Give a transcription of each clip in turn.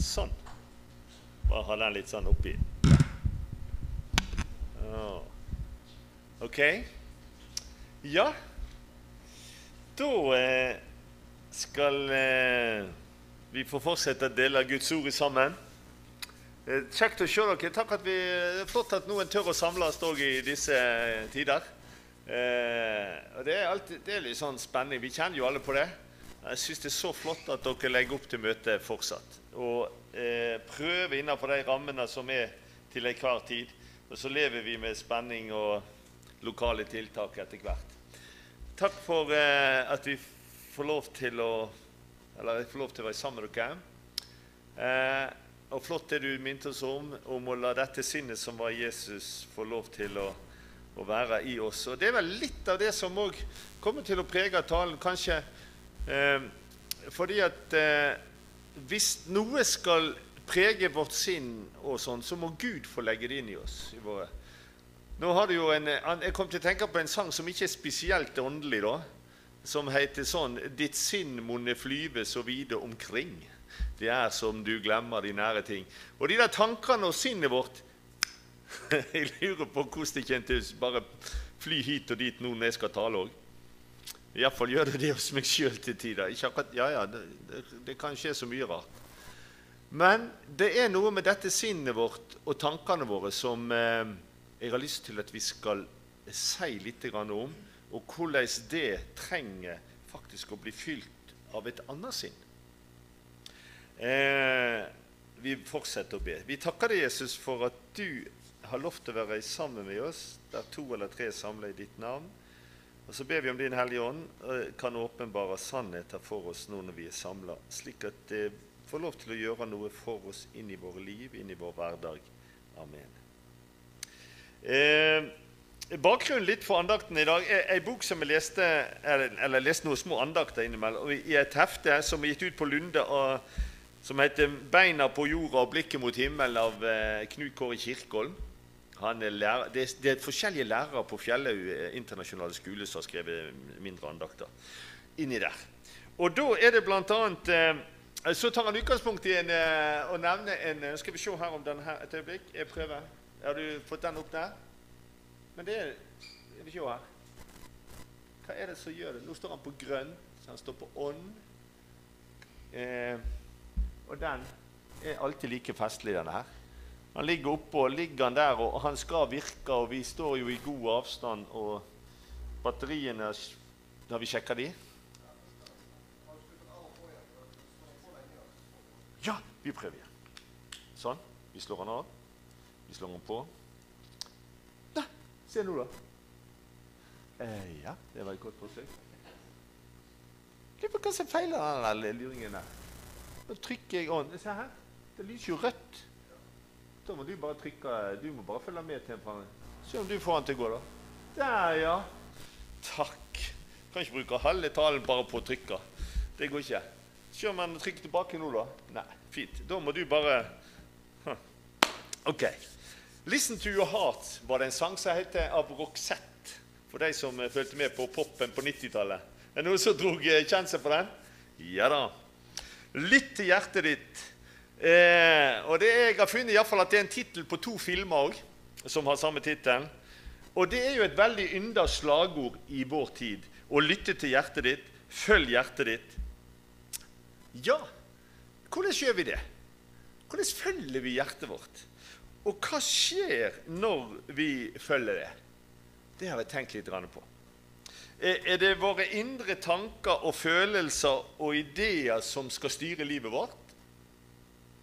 Sånn. Bare ha den litt sånn oppi. Oh. Ok. Ja. Da eh, skal eh, vi få fortsette å dele Guds ord sammen. Eh, Kjekt å se dere. Takk at vi, det er flott at noen tør å samles òg i disse eh, tider. Eh, og det er, alltid, det er litt sånn spenning. Vi kjenner jo alle på det. Jeg syns det er så flott at dere legger opp til møtet fortsatt. Og eh, prøver innenfor de rammene som er til enhver tid. Og så lever vi med spenning og lokale tiltak etter hvert. Takk for eh, at vi får lov til å Eller jeg får lov til å være sammen med dere. Eh, og flott det du minte oss om, om å la dette sinnet som var Jesus, få lov til å, å være i oss. Og Det er vel litt av det som òg kommer til å prege talen, kanskje. Eh, fordi at eh, hvis noe skal prege vårt sinn, og sånn, så må Gud få legge det inn i oss. i våre nå har du jo en, Jeg kom til å tenke på en sang som ikke er spesielt åndelig, da. Som heter sånn 'Ditt sinn monne flyve så vide omkring'. Det er som du glemmer de nære ting. Og de der tankene og sinnet vårt Jeg lurer på hvordan det kommer til bare fly hit og dit nå når jeg skal tale òg. Iallfall gjør det det hos meg sjøl til tider. Ikke akkurat, ja, ja, det, det, det kan skje så mye rart. Men det er noe med dette sinnet vårt og tankene våre som eh, jeg har lyst til at vi skal si litt om, og hvordan det trenger faktisk å bli fylt av et annet sinn. Eh, vi fortsetter å be. Vi takker deg, Jesus, for at du har lov til å være sammen med oss der to eller tre samler i ditt navn. Og Så ber vi om Din Hellige Ånd eh, kan åpenbare sannheter for oss nå når vi er samla, slik at det får lov til å gjøre noe for oss inn i våre liv, inn i vår hverdag. Amen. Eh, bakgrunnen litt for andakten i dag er ei bok som jeg leste eller, eller leste noen små andakter innimellom, i et hefte som er gitt ut på Lunde, og, som heter 'Beina på jorda og blikket mot himmelen' av eh, Knut Kåre Kirkholm. Er lærer, det, er, det, er, forskjellige lærere på Fjellhaug eh, internasjonale skole som har skrevet mindre andakter inni der. Og da er det blant annet eh, Så tar han utgangspunkt i en, eh, å nevne en Skal vi se her om denne her et øyeblikk. Jeg prøver. Har du fått den opp der? Men det er Skal vi se her. Hva er det som gjør det? Nå står han på grønn, så han står på ånd. Eh, og den er alltid like festlig, denne her. Han ligger oppå, ligger han der, og han skal virke, og vi står jo i god avstand, og batteriene Har vi sjekka de? Ja, vi prøver igjen. Sånn. Vi slår han av. Vi slår han på. Da, se nå, da. Eh, ja, det var et godt forsøk. Lurer på hva som feiler den luringen der. Nå trykker jeg on. Se her. Det lyser jo rødt. Da må du bare trykke Du må bare følge med til en Se om du får den til å gå, da. Der, ja. Takk. Kan ikke bruke halve talen bare på å trykke. Det går ikke. Se om han trykker tilbake nå, da. Nei, fint. Da må du bare OK. 'Listen to Your Heart' var det en sang som het av Roxette. For de som fulgte med på popen på 90-tallet. Er det noen som dro kjensel på den? Ja da. 'Lytt til hjertet ditt'. Eh, og det jeg har funnet i fall at det er en tittel på to filmer òg som har samme tittel. Og det er jo et veldig ynda slagord i vår tid. Å lytte til hjertet ditt. Følg hjertet ditt. Ja, hvordan gjør vi det? Hvordan følger vi hjertet vårt? Og hva skjer når vi følger det? Det har jeg tenkt litt på. Er det våre indre tanker og følelser og ideer som skal styre livet vårt?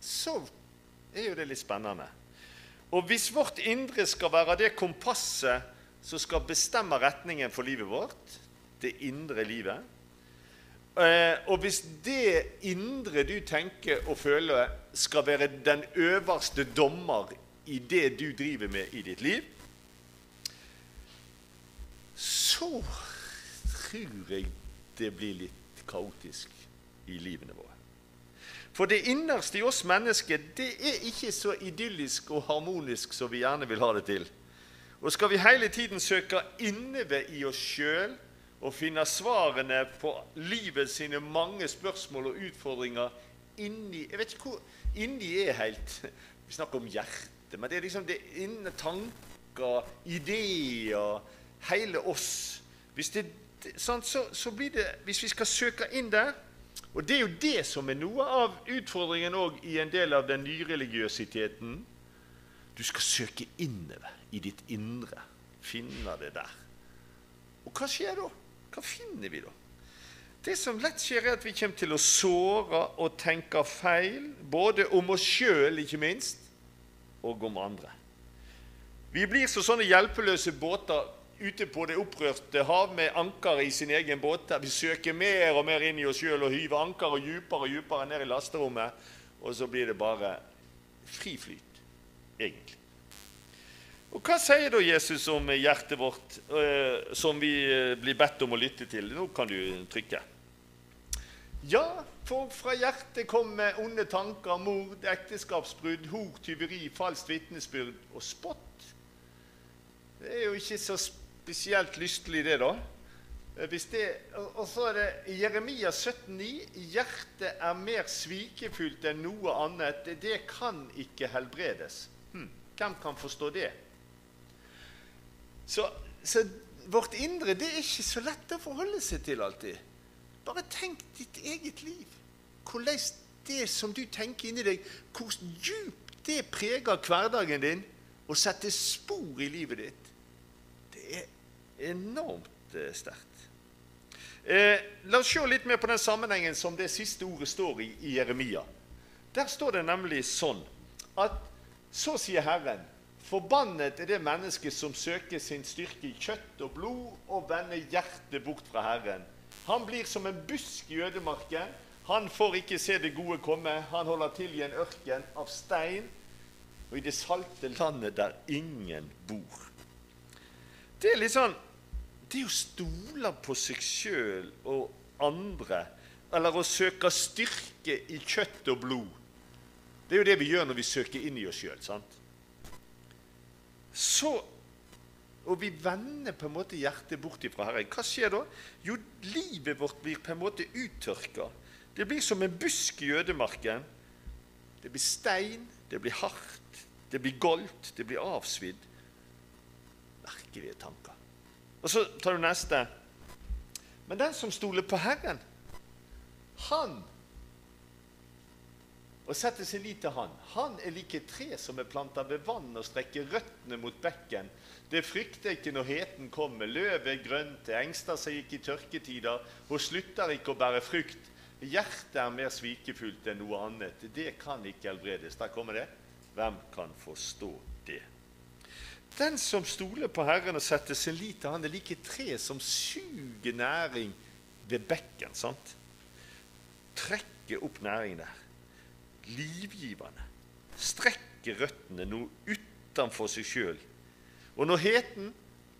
Så er jo det litt spennende. Og hvis vårt indre skal være det kompasset som skal bestemme retningen for livet vårt, det indre livet eh, Og hvis det indre du tenker og føler, skal være den øverste dommer i det du driver med i ditt liv, så tror jeg det blir litt kaotisk i livene våre. For det innerste i oss mennesker det er ikke så idyllisk og harmonisk som vi gjerne vil ha det til. Og skal vi hele tiden søke inneved i oss sjøl og finne svarene på livet sine mange spørsmål og utfordringer inni Jeg vet ikke hvor inni er helt. Vi snakker om hjertet, men det er liksom det inne tanker, ideer, hele oss. Hvis, det, så, så blir det Hvis vi skal søke inn der Og det er jo det som er noe av utfordringen òg i en del av den nyreligiøsiteten. Du skal søke innover i ditt indre. Finne det der. Og hva skjer da? Hva finner vi da? Det som lett skjer, er at vi kommer til å såre og tenke feil, både om oss sjøl, ikke minst, og om andre. Vi blir som sånne hjelpeløse båter ute på det opprørte hav med anker i sin egen båt. Vi søker mer og mer inn i oss sjøl og hyver ankeret dypere og dypere ned i lasterommet. Og så blir det bare fri flyt, egentlig. Og Hva sier da Jesus om hjertet vårt, eh, som vi eh, blir bedt om å lytte til? Nå kan du trykke. Ja, for fra hjertet kommer onde tanker, mord, ekteskapsbrudd, hor, tyveri, falskt vitnesbyrd og spott. Det er jo ikke så spesielt lystelig, det, da. Eh, det, og så er det Jeremia 17,9.: Hjertet er mer svikefullt enn noe annet. Det kan ikke helbredes. Hm, hvem kan forstå det? Så, så, vårt indre det er ikke så lett å forholde seg til alltid. Bare tenk ditt eget liv. Hvordan det som du tenker inni deg, hvor djupt det preger hverdagen din og setter spor i livet ditt. Enormt eh, sterkt. Eh, la oss se litt mer på den sammenhengen som det siste ordet står i i Jeremia. Der står det nemlig sånn at så sier Herren Forbannet er det mennesket som søker sin styrke i kjøtt og blod og vender hjertet bort fra Herren. Han blir som en busk i ødemarken. Han får ikke se det gode komme. Han holder til i en ørken av stein og i det salte landet der ingen bor. Det er litt sånn Det å stole på seg sjøl og andre, eller å søke styrke i kjøtt og blod, det er jo det vi gjør når vi søker inn i oss sjøl så og vi vender på en måte hjertet bort ifra Herren. Hva skjer da? Jo, livet vårt blir på en måte uttørka. Det blir som en busk i ødemarken. Det blir stein, det blir hardt, det blir goldt, det blir avsvidd. Merkelige tanker. Og så tar du neste. Men den som stoler på Herren, han og setter sin lit til han. Han er like tre som er planta ved vann og strekker røttene mot bekken. Det frykter ikke når heten kommer. Løvet er grønt, det engster seg ikke i tørketider og slutter ikke å bære frukt. Hjertet er mer svikefullt enn noe annet. Det kan ikke helbredes. Der kommer det. Hvem kan forstå det? Den som stoler på Herren og setter sin lit til Han, er like tre som suger næring ved bekken. sant? Trekker opp næring der livgivende. Strekker røttene noe utenfor seg sjøl. Og når heten,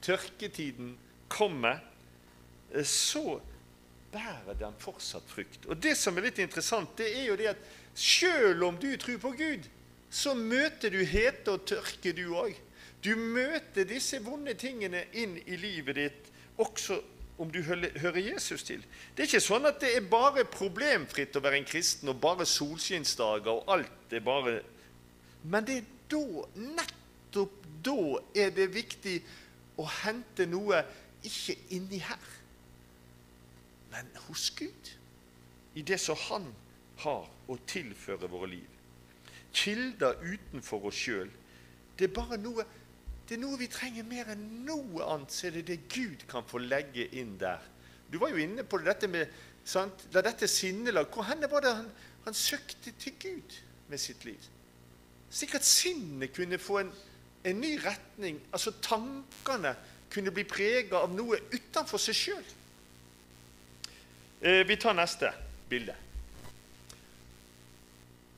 tørketiden, kommer, eh, så bærer den fortsatt frukt. Og Det som er litt interessant, det er jo det at sjøl om du tror på Gud, så møter du hete og tørke, du òg. Du møter disse vonde tingene inn i livet ditt også om du hører Jesus til. Det er ikke sånn at det er bare problemfritt å være en kristen og bare solskinnsdager og alt er bare Men det er da, nettopp da, er det viktig å hente noe ikke inni her, men hos Gud. I det som Han har å tilføre våre liv. Kilder utenfor oss sjøl. Det er bare noe det er noe vi trenger mer enn noe annet, så er det det Gud kan få legge inn der. Du var jo inne på dette med sant? Da dette sinnelag Hvor henne var det han, han søkte til Gud med sitt liv? Slik at sinnet kunne få en, en ny retning. Altså tankene kunne bli prega av noe utenfor seg sjøl. Eh, vi tar neste bilde.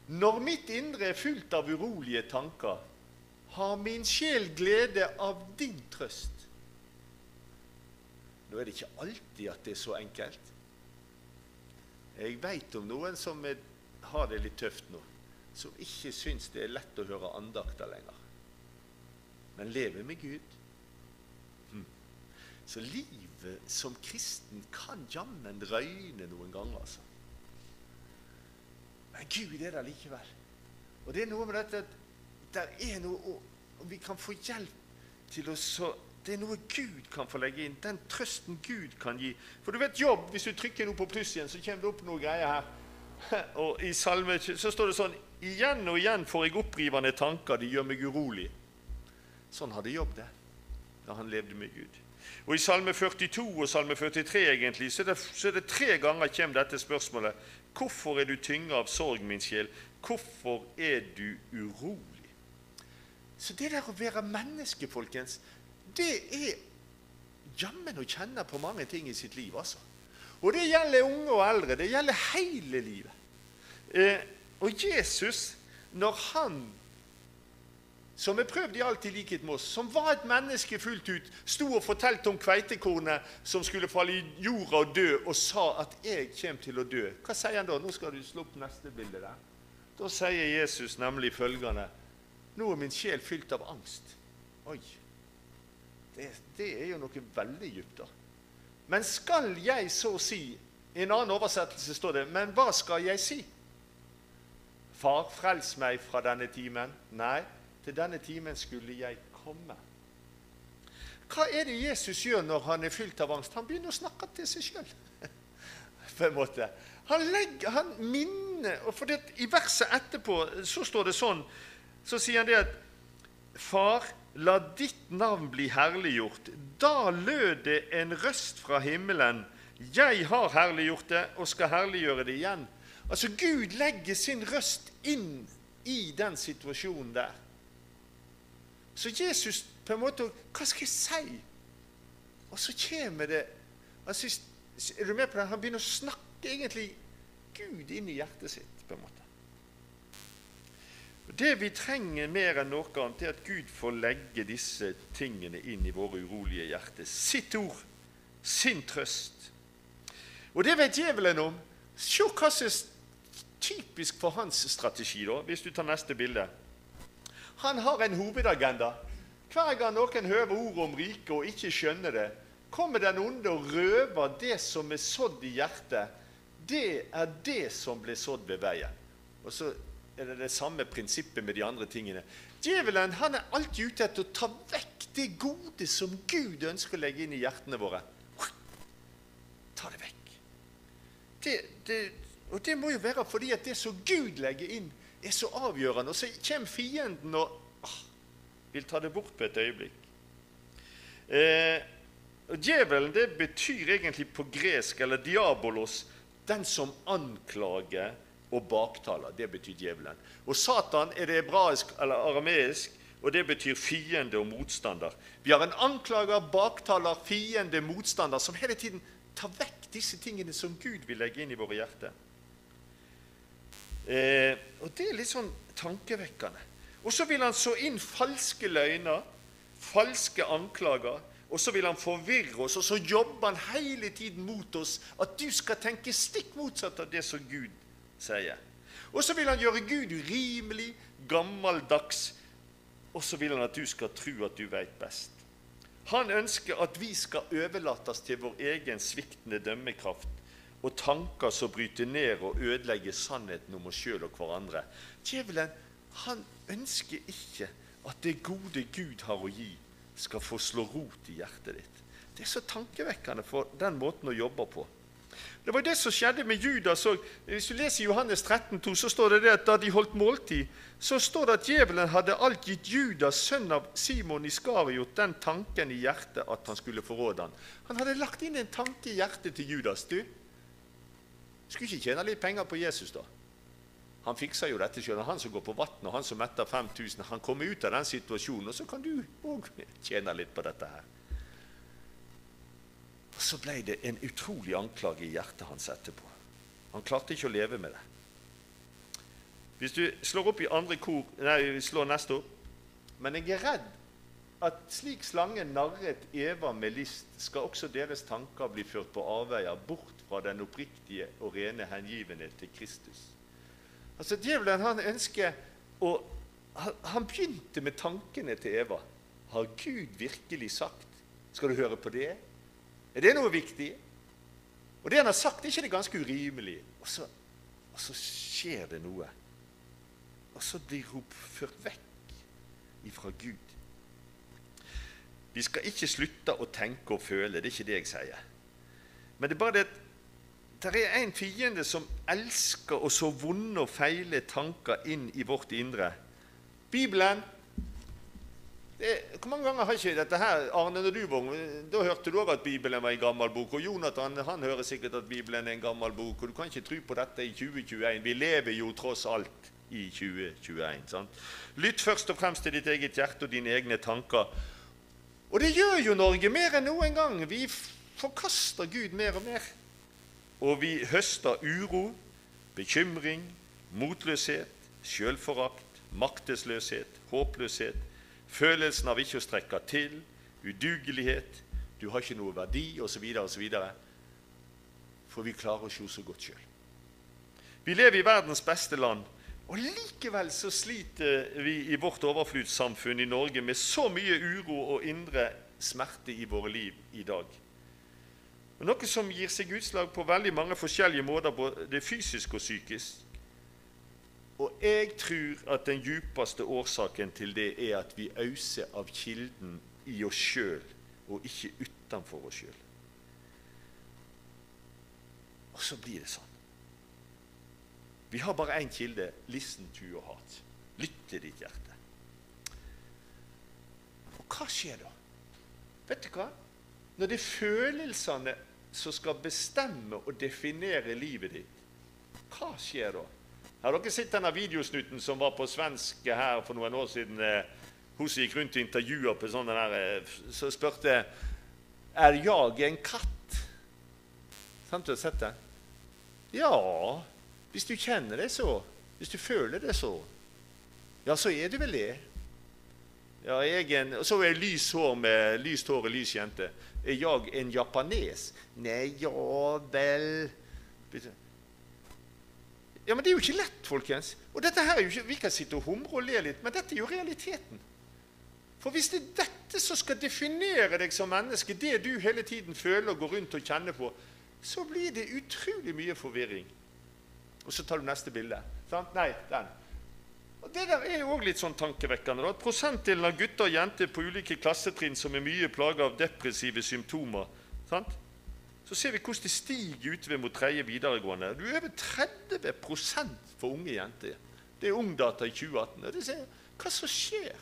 Når mitt indre er fullt av urolige tanker, har min sjel glede av din trøst. Nå er det ikke alltid at det er så enkelt. Jeg veit om noen som har det litt tøft nå, som ikke syns det er lett å høre andakter lenger, men lever med Gud. Hm. Så livet som kristen kan jammen røyne noen ganger, altså. Men Gud er der likevel. Og det er noe med dette at det er noe og vi kan få hjelp til å så Det er noe Gud kan få legge inn. Den trøsten Gud kan gi. For du vet jobb, hvis du trykker noe på pluss igjen, så kommer det opp noe greier her. Og i salme så står det sånn Igjen og igjen får jeg opprivende tanker, de gjør meg urolig. Sånn hadde Jobb det da han levde med Gud. Og I Salme 42 og Salme 43 egentlig, så er det, så er det tre ganger kommer dette spørsmålet. Hvorfor er du tynga av sorg, min sjel? Hvorfor er du urolig? Så det der å være menneske, folkens, det er jammen å kjenne på mange ting i sitt liv. altså. Og det gjelder unge og eldre. Det gjelder hele livet. Eh, og Jesus, når han som er prøvd i alt i likhet med oss, som var et menneske fullt ut, sto og fortalte om kveitekornet som skulle falle i jorda og dø, og sa at 'jeg kommer til å dø'. Hva sier han da? Nå skal du slå opp neste bilde der. Da sier Jesus nemlig følgende Nå er min sjel fylt av angst. Oi. Det, det er jo noe veldig dypt, da. Men skal jeg så si I en annen oversettelse står det 'Men hva skal jeg si?' Far, frels meg fra denne timen. Nei, til denne timen skulle jeg komme. Hva er det Jesus gjør når han er fylt av angst? Han begynner å snakke til seg sjøl. Han, legger, han minner og for det, I verset etterpå så står det sånn Så sier han det at Far, la ditt navn bli herliggjort. Da lød det en røst fra himmelen. Jeg har herliggjort det og skal herliggjøre det igjen. Altså Gud legger sin røst inn i den situasjonen der. Så Jesus på en måte Hva skal jeg si? Og så kommer det altså, Er du med på det? Han begynner å snakke egentlig Gud inn i hjertet sitt. på en måte. Det vi trenger mer enn noe annet, er at Gud får legge disse tingene inn i våre urolige hjerter. Sitt ord, sin trøst. Og det vet djevelen om. Se hva som typisk for hans strategi, da, hvis du tar neste bilde. Han har en hovedagenda. Hver gang noen hører ordet om riket og ikke skjønner det, kommer den onde og røver det som er sådd i hjertet. Det er det som ble sådd ved veien. Og så er det det samme prinsippet med de andre tingene. Djevelen han er alltid ute etter å ta vekk det gode som Gud ønsker å legge inn i hjertene våre. Ta det vekk. Det, det, og det må jo være fordi at det som Gud legger inn, er så avgjørende. Og så kommer fienden og ah, vil ta det bort på et øyeblikk. Eh, og Djevelen det betyr egentlig på gresk, eller diabolos, den som anklager og baktaler. Det betyr djevelen. Og Satan er det hebraisk eller arameisk, og det betyr fiende og motstander. Vi har en anklager, baktaler, fiende, motstander, som hele tiden tar vekk disse tingene som Gud vil legge inn i våre hjerter. Eh, og Det er litt sånn tankevekkende. Og så vil han så inn falske løgner, falske anklager. Og så vil han forvirre oss, og så jobber han hele tiden mot oss at du skal tenke stikk motsatt av det som Gud sier. Og så vil han gjøre Gud urimelig, gammeldags, og så vil han at du skal tro at du veit best. Han ønsker at vi skal overlates til vår egen sviktende dømmekraft og tanker som bryter ned og ødelegger sannheten om oss sjøl og hverandre. Djevelen han ønsker ikke at det gode Gud har å gi, skal få slå rot i hjertet ditt. Det er så tankevekkende for den måten å jobbe på. Det var det som skjedde med Judas. Hvis du leser Johannes 13, 2, så står det, det at da de holdt måltid, så står det at djevelen hadde alt gitt Judas, sønn av Simon Iskariot, den tanken i hjertet at han skulle forråde han. Han hadde lagt inn en tanke i hjertet til Judas. du, skulle ikke tjene litt penger på Jesus, da? Han fikser jo dette sjøl. Han som går på vann, og han som metter 5000, han kommer ut av den situasjonen, og så kan du òg tjene litt på dette her. Og Så ble det en utrolig anklage i hjertet hans etterpå. Han klarte ikke å leve med det. Hvis du slår opp i andre kor Nei, vi slår neste opp. Men jeg er redd at slik slangen narret Eva med list, skal også deres tanker bli ført på avveier bort fra den oppriktige og rene hengivenhet til Kristus. Altså Djevelen han ønsker å Han begynte med tankene til Eva. Har Gud virkelig sagt? Skal du høre på det? Er det noe viktig? Og det han har sagt, er ikke det ganske urimelig? Og så Og så skjer det noe. Og så blir hun ført vekk ifra Gud. Vi skal ikke slutte å tenke og føle, det er ikke det jeg sier. Men det er bare det at det er en fiende som elsker å så vonde og feile tanker inn i vårt indre. Bibelen det, hvor mange ganger har ikke dette her Arne, når du var da hørte du òg at Bibelen var en gammel bok. Og Jonathan han hører sikkert at Bibelen er en gammel bok. Og du kan ikke tro på dette i 2021. Vi lever jo tross alt i 2021. Sant? Lytt først og fremst til ditt eget hjerte og dine egne tanker. Og det gjør jo Norge mer enn noen gang. Vi forkaster Gud mer og mer. Og vi høster uro, bekymring, motløshet, sjølforakt, maktesløshet, håpløshet, følelsen av ikke å strekke til, udugelighet, du har ikke noe verdi, osv., osv. For vi klarer oss jo så godt sjøl. Vi lever i verdens beste land, og likevel så sliter vi i vårt overflodssamfunn i Norge med så mye uro og indre smerte i våre liv i dag. Noe som gir seg utslag på veldig mange forskjellige måter, både fysisk og psykisk. Og jeg tror at den djupeste årsaken til det er at vi auser av kilden i oss sjøl, og ikke utenfor oss sjøl. Og så blir det sånn. Vi har bare én kilde. Listen to your heart. Lytt til ditt hjerte. Og hva skjer da? Vet du hva? Når det er følelsene som skal bestemme og definere livet ditt, hva skjer da? Har dere sett denne videosnutten som var på svensk her for noen år siden? Eh, hun som gikk rundt og intervjua på sånn der, eh, så spurte er jeg en katt. Sant du har sett det? Ja, hvis du kjenner det så. Hvis du føler det så. Ja, så er du vel det. Ja, jeg en, og så er jeg lys hår med lyst hår og lys jente. Er jeg en japanes? Nei, ja vel Ja, Men det er jo ikke lett, folkens. Og dette her er jo ikke, Vi kan sitte og humre og le litt, men dette er jo realiteten. For hvis det er dette som skal definere deg som menneske, det du hele tiden føler og går rundt og kjenner på, så blir det utrolig mye forvirring. Og så tar du neste bilde. Sant? Nei, den. Og Det der er jo òg litt sånn tankevekkende. at Prosentdelen av gutter og jenter på ulike klassetrinn som er mye plaga av depressive symptomer sant? Så ser vi hvordan det stiger utover mot tredje videregående. Du er over 30% for unge jenter. Det er Ungdata i 2018. og det ser, Hva som skjer?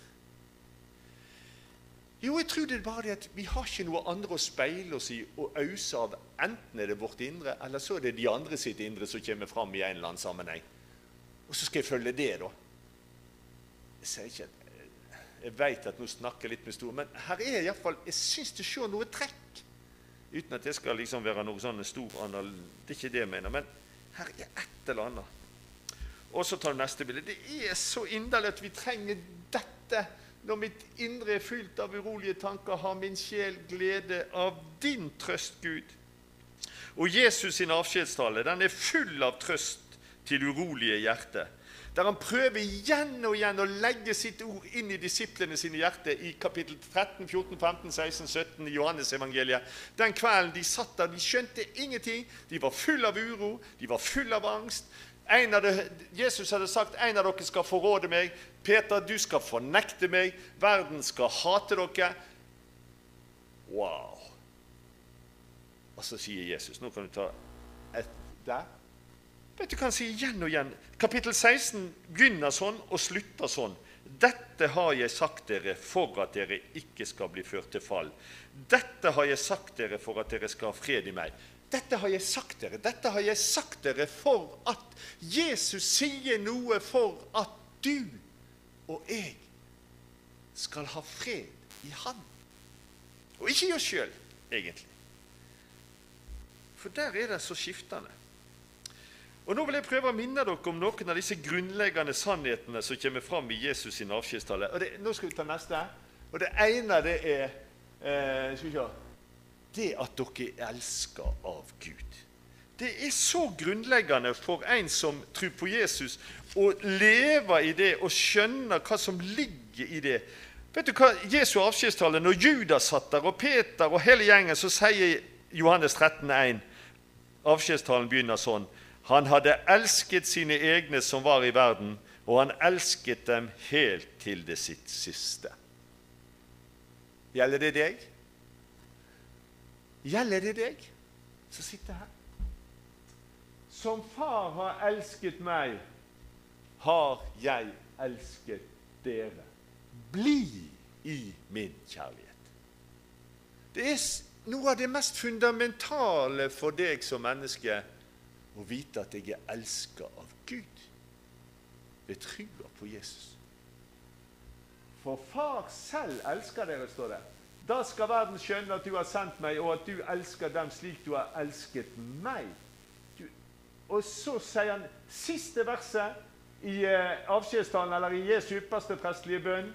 Jo, jeg tror det er bare det at vi har ikke noe andre å speile oss i og ause av. Enten er det vårt indre, eller så er det de andre sitt indre som kommer fram i en eller annen sammenheng. Og så skal jeg følge det, da. Jeg sier ikke at jeg vet at nå snakker jeg litt med stor, men her er iallfall Jeg syns du ser noe trekk. Uten at det skal liksom være noe sånn stor anal... Det er ikke det jeg mener. Men her er et eller annet. Og så tar du neste bilde. Det er så inderlig at vi trenger dette. Når mitt indre er fylt av urolige tanker, har min sjel glede av din trøst, Gud. Og Jesus sin avskjedstale den er full av trøst til urolige hjerter der han prøver igjen og igjen å legge sitt ord inn i disiplene sine hjerter i kapittel 13, 14, 15, 16, 17 i Johannesevangeliet. Den kvelden de satt der, de skjønte ingenting. De var full av uro, de var full av angst. Det, Jesus hadde sagt en av dere skal forråde meg. Peter, du skal fornekte meg. Verden skal hate dere. Wow. Og så sier Jesus Nå kan du ta et der. Vet du hva han sier igjen og igjen? Kapittel 16 begynner sånn og slutter sånn. Dette har jeg sagt dere for at dere ikke skal bli ført til fall. Dette har jeg sagt dere for at dere skal ha fred i meg. Dette har jeg sagt dere. Dette har jeg sagt dere for at Jesus sier noe for at du og jeg skal ha fred i Han. Og ikke i oss sjøl, egentlig. For der er det så skiftende. Og Nå vil jeg prøve å minne dere om noen av disse grunnleggende sannhetene som kommer fram i Jesus sin avskjedstale. Nå skal vi ta neste. Og Det ene det er eh, skal vi se, det at dere er elska av Gud. Det er så grunnleggende for en som tror på Jesus, å leve i det og skjønne hva som ligger i det. Vet du hva Jesu avskjedstale, Når Judas satt der, og Peter og hele gjengen, så sier Johannes 13, 13,1 Avskjedstalen begynner sånn Han hadde elsket sine egne som var i verden, og han elsket dem helt til det sitt siste. Gjelder det deg? Gjelder det deg som sitter her? Som far har elsket meg, har jeg elsket dere. Bli i min kjærlighet. Det er noe av det mest fundamentale for deg som menneske å vite at jeg er elska av Gud ved trua på Jesus. For far selv elsker dere, står det. Da skal verden skjønne at du har sendt meg, og at du elsker dem slik du har elsket meg. Du, og så sier han siste verset i eh, avskjedstalen, eller i Jesu ypperste prestelige bønn,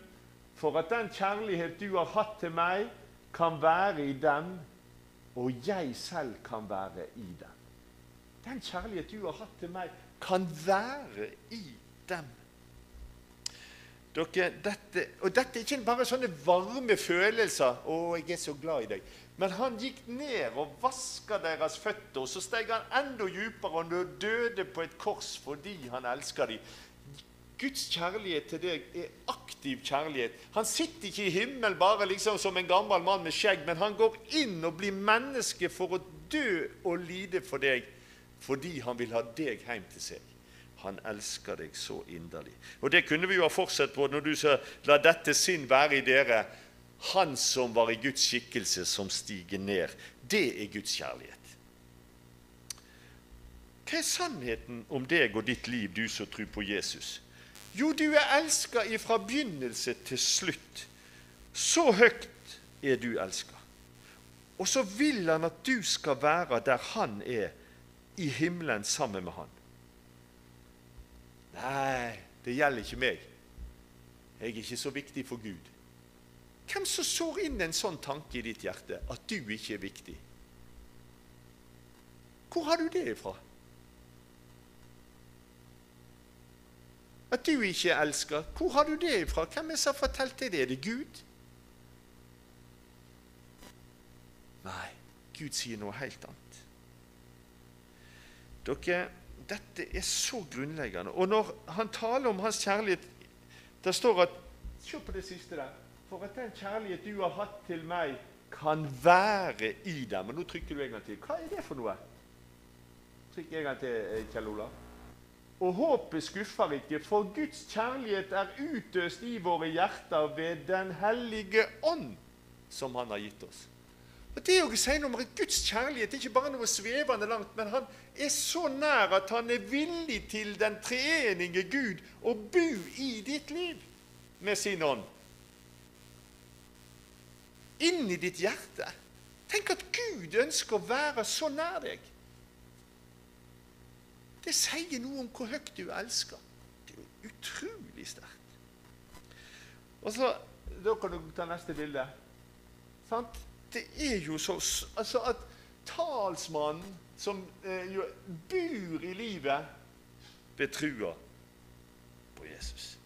for at den kjærlighet du har hatt til meg, kan være i dem, og jeg selv kan være i dem. Den kjærlighet du har hatt til meg, kan være i dem. Dere, dette, og dette er ikke bare sånne varme følelser 'Å, jeg er så glad i deg'. Men han gikk ned og vaska deres føtter, og så steg han enda dypere og døde på et kors fordi han elsker dem. Guds kjærlighet til deg er aktiv kjærlighet. Han sitter ikke i himmelen bare liksom som en gammel mann med skjegg, men han går inn og blir menneske for å dø og lide for deg fordi han vil ha deg hjem til seg. Han elsker deg så inderlig. Og Det kunne vi jo ha fortsatt på når du sa 'la dette sinn være i dere'. Han som var i Guds skikkelse, som stiger ned. Det er Guds kjærlighet. Hva er sannheten om deg og ditt liv, du som tror på Jesus? Jo, du er elska ifra begynnelse til slutt. Så høyt er du elska. Og så vil han at du skal være der han er, i himmelen sammen med han. Nei, det gjelder ikke meg. Jeg er ikke så viktig for Gud. Hvem som sår inn en sånn tanke i ditt hjerte, at du ikke er viktig? Hvor har du det ifra? At du ikke elsker. Hvor har du det ifra? Hvem er det som har fortalt deg det? Er det Gud? Nei, Gud sier noe helt annet. Dere, dette er så grunnleggende. Og når han taler om hans kjærlighet Det står at Se på det siste der. For at den kjærlighet du har hatt til meg, kan være i dem. Og nå trykker du en gang til. Hva er det for noe? Trykk en gang til, eh, Kjell Olav. Og håpet skuffer ikke, for Guds kjærlighet er utøst i våre hjerter ved Den hellige ånd, som Han har gitt oss. Og Det å si noe om Guds kjærlighet Det er ikke bare noe svevende langt, men han er så nær at han er villig til den treenige Gud å bo i ditt liv med sin ånd. Inn i ditt hjerte. Tenk at Gud ønsker å være så nær deg. Det sier noe om hvor høyt du elsker. Det er jo utrolig sterkt. Og så, Da kan du ta neste bilde. Sant? Det er jo så altså at talsmannen som eh, bor i livet, betrua på Jesus.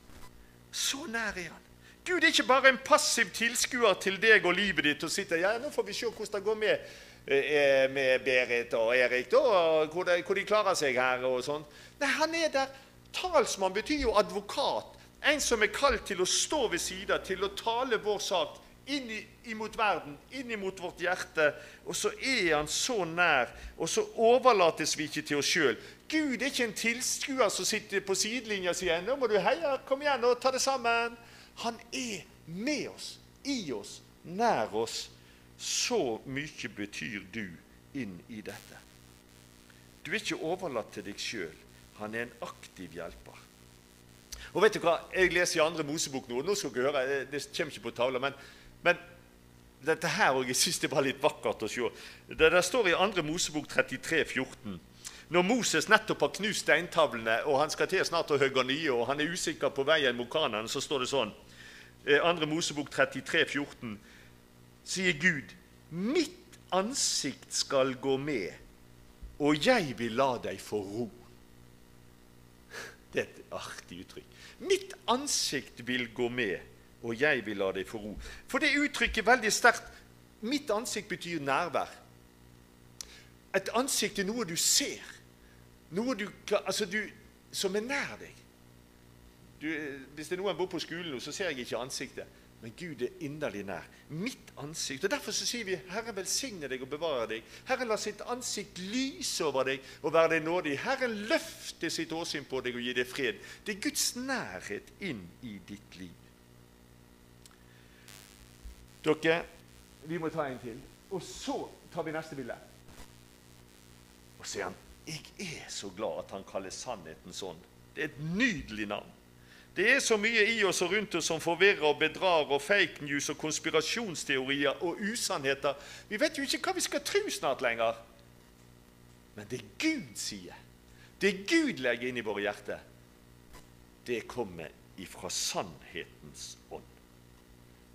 Så nær er han. Gud er ikke bare en passiv tilskuer til deg og livet ditt og sitter ja, nå får vi se hvordan det går med, eh, med Berit og Erik, da, og hvor, de, hvor de klarer seg her. og sånn. Nei, han er der. Talsmann betyr jo advokat. En som er kalt til å stå ved sida, til å tale vår sak inn imot verden, inn imot vårt hjerte. Og så er han så nær, og så overlates vi ikke til oss sjøl. Gud er ikke en tilskuer som sitter på sidelinja og sier 'Nå må du heie, kom igjen og ta det sammen'. Han er med oss, i oss, nær oss. Så mye betyr du inn i dette. Du er ikke overlatt til deg sjøl. Han er en aktiv hjelper. Og vet du hva? Jeg leser i andre Mosebok nå. nå skal dere høre, Det kommer ikke på tavla, men men dette her og jeg syns det var litt vakkert å se. Det der står i 2. Mosebok 33, 14. Når Moses nettopp har knust steintavlene, og han skal til snart å hogge nye, og han er usikker på veien mot Kanan, så står det sånn 2. Eh, Mosebok 33, 14, sier Gud, mitt ansikt skal gå med, og jeg vil la deg få ro. Det er et artig uttrykk. Mitt ansikt vil gå med, og jeg vil la deg få ro. For det uttrykket veldig sterkt. Mitt ansikt betyr nærvær. Et ansikt er noe du ser. Noe du, altså du, som er nær deg. Du, hvis det er noen bor på skolen nå, så ser jeg ikke ansiktet. Men Gud er inderlig nær. Mitt ansikt. Og Derfor så sier vi 'Herre velsigne deg og bevare deg'. Herre la sitt ansikt lyse over deg og være deg nådig. Herre løfte sitt åsyn på deg og gi deg fred. Det er Guds nærhet inn i ditt liv. Dere, vi må ta en til. Og så tar vi neste bilde. Og sier han, 'Jeg er så glad at han kaller sannheten sånn'. Det er et nydelig navn. Det er så mye i oss og rundt oss som forvirrer og bedrar, og fake news og konspirasjonsteorier og usannheter. Vi vet jo ikke hva vi skal tro snart lenger. Men det Gud sier, det Gud legger inn i våre hjerter, det kommer ifra sannhetens ånd.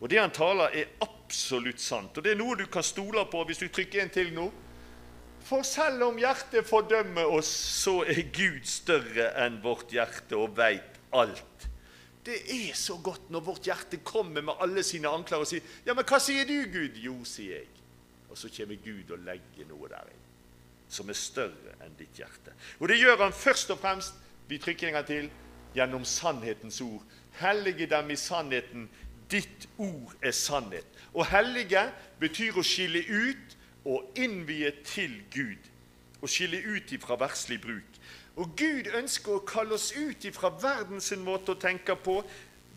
Og det han taler, er absolutt sant. Og det er noe du kan stole på hvis du trykker en til nå. For selv om hjertet fordømmer oss, så er Gud større enn vårt hjerte og veit alt. Det er så godt når vårt hjerte kommer med alle sine anklager og sier 'Ja, men hva sier du, Gud?' 'Jo', sier jeg. Og så kommer Gud og legger noe der inn som er større enn ditt hjerte. Og det gjør han først og fremst vi trykker en gang til gjennom sannhetens ord. Hellige dem i sannheten. Ditt ord er sannhet. Og hellige betyr å skille ut og innvie til Gud. Å skille ut ifra verslig bruk. Og Gud ønsker å kalle oss ut fra verdens måte å tenke på,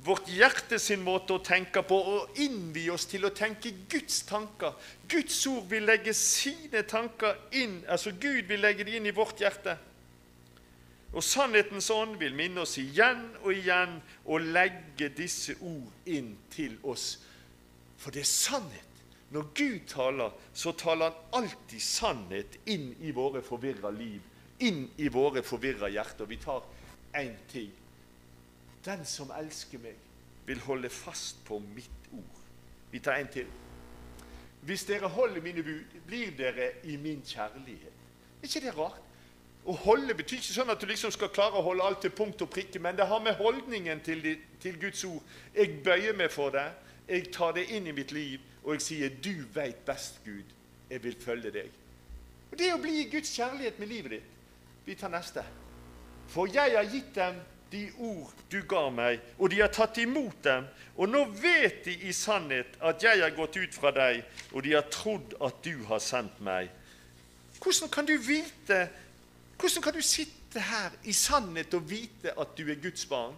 vårt hjerte sin måte å tenke på, og innvie oss til å tenke Guds tanker. Guds ord vil legge sine tanker inn, altså Gud vil legge det inn i vårt hjerte. Og sannhetens ånd vil minne oss igjen og igjen og legge disse ord inn til oss. For det er sannhet. Når Gud taler, så taler han alltid sannhet inn i våre forvirra liv inn i våre forvirra hjerter. Vi tar én ting. Den som elsker meg, vil holde fast på mitt ord. Vi tar en til. Hvis dere holder mine bud, blir dere i min kjærlighet. Er ikke det rart? Å holde betyr ikke sånn at du liksom skal klare å holde alt til punkt og prikke, men det har med holdningen til, de, til Guds ord. Jeg bøyer meg for det, jeg tar det inn i mitt liv, og jeg sier 'Du veit best, Gud. Jeg vil følge deg'. Og Det å bli i Guds kjærlighet med livet ditt. Vi tar neste. For jeg har gitt dem de ord du ga meg, og de har tatt imot dem. Og nå vet de i sannhet at jeg har gått ut fra deg, og de har trodd at du har sendt meg. Hvordan kan du vite Hvordan kan du sitte her i sannhet og vite at du er Guds barn?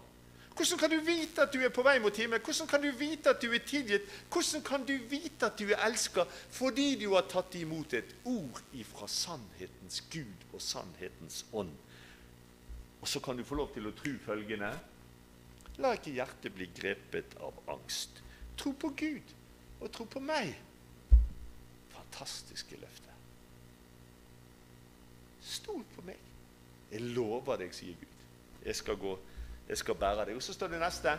Hvordan kan du vite at du er på vei mot himmelen? Hvordan kan du vite at du er tilgitt? Hvordan kan du vite at du er elska? Fordi du har tatt imot et ord ifra sannhetens Gud og sannhetens ånd. Og så kan du få lov til å tro følgende La ikke hjertet bli grepet av angst. Tro på Gud og tro på meg. Fantastiske løfter. Stol på meg. Jeg lover deg, sier Gud. Jeg skal gå jeg skal bære deg. Og så står det neste.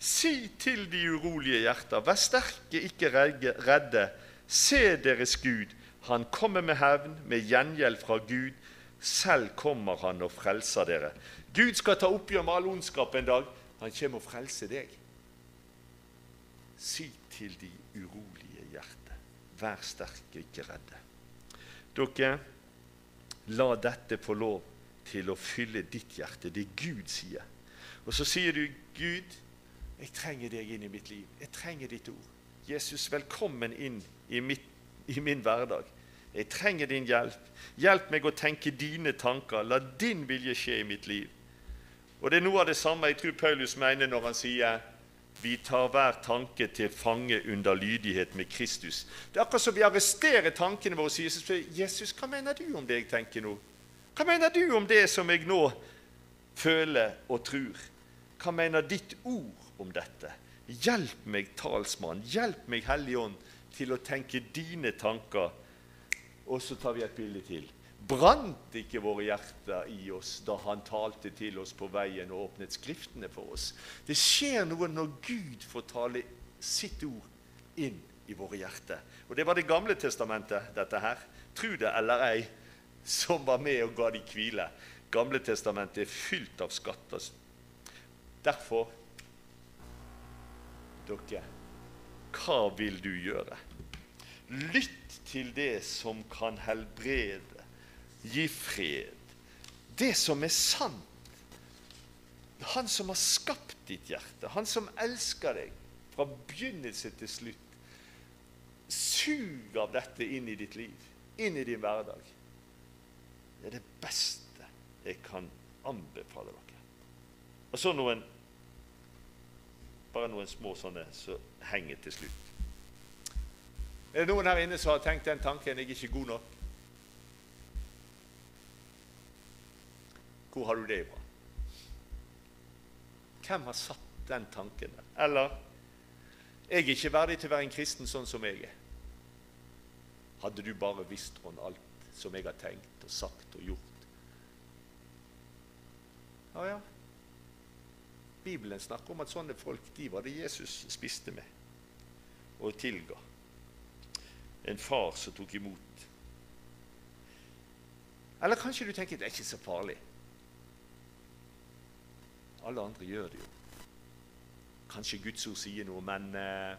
Si til de urolige hjerter, vær sterke, ikke redde. Se deres Gud. Han kommer med hevn, med gjengjeld fra Gud. Selv kommer han og frelser dere. Gud skal ta oppgjør med all ondskap en dag. Han kommer og frelser deg. Si til de urolige hjerter, vær sterke, ikke redde. Dere, la dette få lov til å fylle ditt hjerte, det Gud sier. Og så sier du, 'Gud, jeg trenger deg inn i mitt liv. Jeg trenger ditt ord.' Jesus, velkommen inn i, mitt, i min hverdag. Jeg trenger din hjelp. Hjelp meg å tenke dine tanker. La din vilje skje i mitt liv. Og Det er noe av det samme jeg tror Paulus mener når han sier vi tar hver tanke til fange under lydighet med Kristus. Det er akkurat som vi arresterer tankene våre og sier Jesus, hva mener du om det jeg tenker nå? Hva mener du om det som jeg nå føler og tror? Hva mener ditt ord om dette? Hjelp meg, talsmann. Hjelp meg, Hellige Ånd, til å tenke dine tanker. Og så tar vi et bilde til. Brant ikke våre hjerter i oss da han talte til oss på veien og åpnet Skriftene for oss? Det skjer noe når Gud får tale sitt ord inn i våre hjerter. Og Det var Det gamle testamentet, dette her. Tro det eller ei, som var med og ga de hvile. Gamle testamentet er fylt av skatter Derfor Dere, hva vil du gjøre? Lytt til det som kan helbrede, gi fred, det som er sant. Han som har skapt ditt hjerte, han som elsker deg fra begynnelse til slutt. Sug av dette inn i ditt liv, inn i din hverdag. Det er det beste jeg kan anbefale dere. Og så noen bare noen små sånne som så henger til slutt. Er det noen her inne som har tenkt den tanken 'jeg er ikke god nok'? Hvor har du det ifra? Hvem har satt den tanken der? Eller 'jeg er ikke verdig til å være en kristen sånn som jeg er'. Hadde du bare visst om alt som jeg har tenkt og sagt og gjort. Ja, ja. Bibelen snakker om at sånne folk de var det Jesus spiste med og tilga. En far som tok imot. Eller kanskje du tenker det er ikke så farlig. Alle andre gjør det jo. Kanskje Guds ord sier noe, men eh,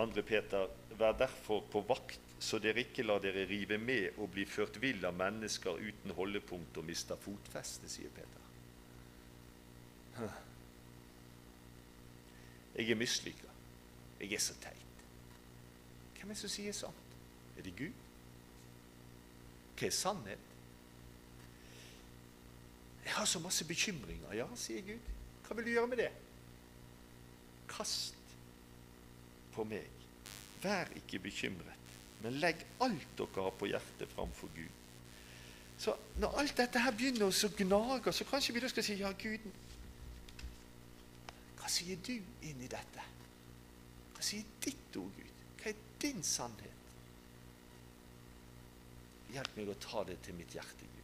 andre Peter, vær derfor på vakt, så dere ikke lar dere rive med og bli ført vill av mennesker uten holdepunkt og mister fotfeste, sier Peter. Jeg er mislykka. Jeg er så teit. Hvem er det som sier sant? Er det Gud? Hva er sannhet? Jeg har så masse bekymringer. Ja, sier Gud. Hva vil du gjøre med det? Kast på meg. Vær ikke bekymret, men legg alt dere har på hjertet, framfor Gud. Så når alt dette her begynner å gnage, så kanskje vi da skal si ja, Gud Hva sier du inn i dette? Hva sier ditt ord, Gud? Hva er din sannhet? Hjelp meg å ta det til mitt hjerte, Gud.